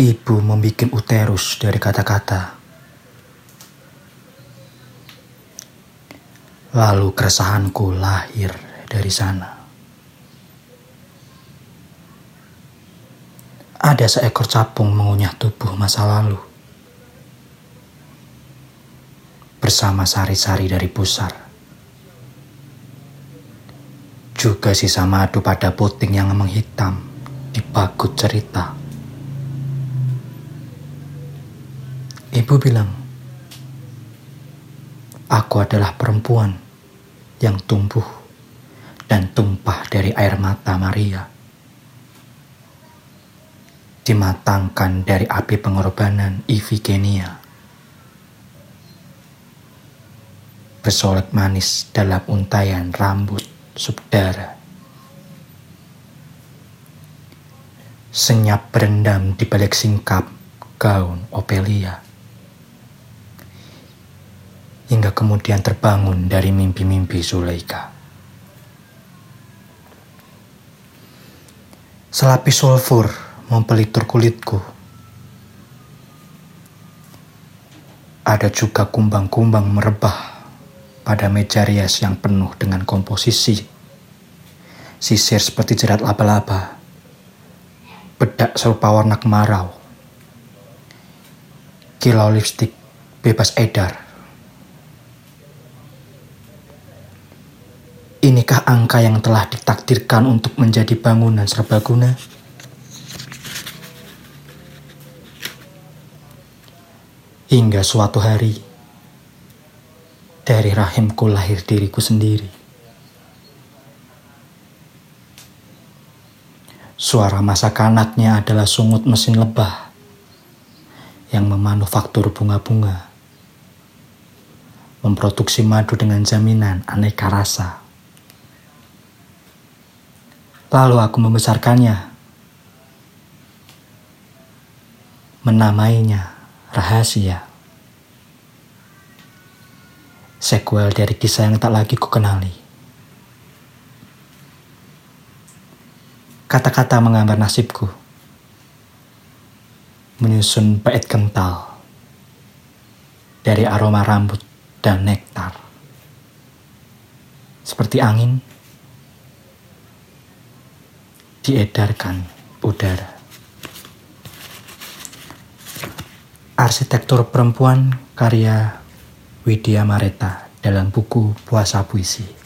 Ibu membuat uterus dari kata-kata. Lalu keresahanku lahir dari sana. Ada seekor capung mengunyah tubuh masa lalu. Bersama sari-sari dari pusar. Juga sisa madu pada puting yang menghitam di bagut cerita. Ibu bilang, Aku adalah perempuan yang tumbuh dan tumpah dari air mata Maria. Dimatangkan dari api pengorbanan Ifigenia. Bersolek manis dalam untayan rambut subdara. Senyap berendam di balik singkap gaun Opelia hingga kemudian terbangun dari mimpi-mimpi Zulaika. Selapis sulfur mempelitur kulitku. Ada juga kumbang-kumbang merebah pada meja rias yang penuh dengan komposisi. Sisir seperti jerat laba-laba. Bedak serupa warna kemarau. Kilau lipstik bebas edar Inikah angka yang telah ditakdirkan untuk menjadi bangunan serbaguna? Hingga suatu hari, dari rahimku lahir diriku sendiri. Suara masa kanaknya adalah sungut mesin lebah yang memanufaktur bunga-bunga, memproduksi madu dengan jaminan aneka rasa. Lalu aku membesarkannya, menamainya rahasia. Sequel dari kisah yang tak lagi kukenali. Kata-kata menggambar nasibku, menyusun bait kental dari aroma rambut dan nektar. Seperti angin diedarkan udara. Arsitektur Perempuan karya Widya Mareta dalam buku Puasa Puisi.